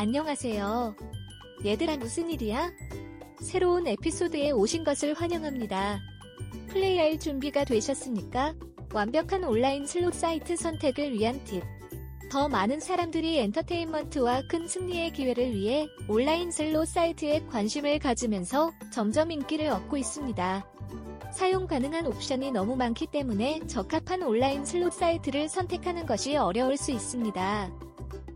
안녕하세요. 얘들아 무슨 일이야? 새로운 에피소드에 오신 것을 환영합니다. 플레이할 준비가 되셨습니까? 완벽한 온라인 슬롯 사이트 선택을 위한 팁. 더 많은 사람들이 엔터테인먼트와 큰 승리의 기회를 위해 온라인 슬롯 사이트에 관심을 가지면서 점점 인기를 얻고 있습니다. 사용 가능한 옵션이 너무 많기 때문에 적합한 온라인 슬롯 사이트를 선택하는 것이 어려울 수 있습니다.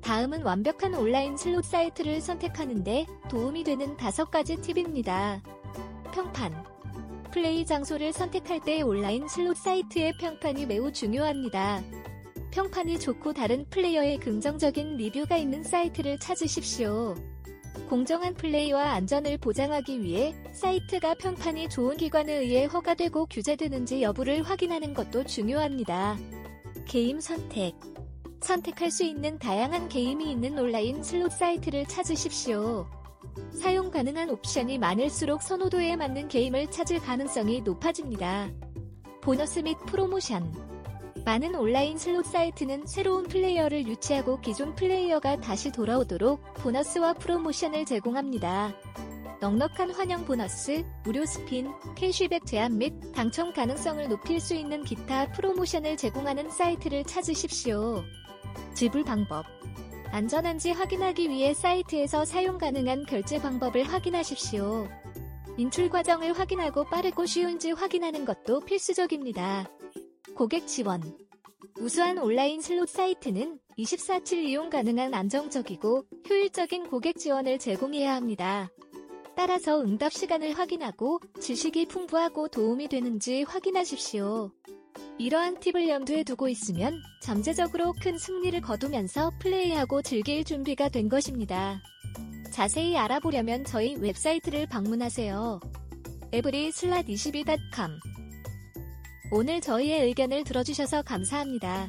다음은 완벽한 온라인 슬롯 사이트를 선택하는데 도움이 되는 다섯 가지 팁입니다. 평판. 플레이 장소를 선택할 때 온라인 슬롯 사이트의 평판이 매우 중요합니다. 평판이 좋고 다른 플레이어의 긍정적인 리뷰가 있는 사이트를 찾으십시오. 공정한 플레이와 안전을 보장하기 위해 사이트가 평판이 좋은 기관에 의해 허가되고 규제되는지 여부를 확인하는 것도 중요합니다. 게임 선택. 선택할 수 있는 다양한 게임이 있는 온라인 슬롯 사이트를 찾으십시오. 사용 가능한 옵션이 많을수록 선호도에 맞는 게임을 찾을 가능성이 높아집니다. 보너스 및 프로모션. 많은 온라인 슬롯 사이트는 새로운 플레이어를 유치하고 기존 플레이어가 다시 돌아오도록 보너스와 프로모션을 제공합니다. 넉넉한 환영 보너스, 무료 스핀, 캐시백 제한 및 당첨 가능성을 높일 수 있는 기타 프로모션을 제공하는 사이트를 찾으십시오. 지불 방법. 안전한지 확인하기 위해 사이트에서 사용 가능한 결제 방법을 확인하십시오. 인출 과정을 확인하고 빠르고 쉬운지 확인하는 것도 필수적입니다. 고객 지원. 우수한 온라인 슬롯 사이트는 24/7 이용 가능한 안정적이고 효율적인 고객 지원을 제공해야 합니다. 따라서 응답 시간을 확인하고 지식이 풍부하고 도움이 되는지 확인하십시오. 이러한 팁을 염두에 두고 있으면 잠재적으로 큰 승리를 거두면서 플레이하고 즐길 준비가 된 것입니다. 자세히 알아보려면 저희 웹사이트를 방문하세요. 에브리 슬랏22.com 오늘 저희의 의견을 들어주셔서 감사합니다.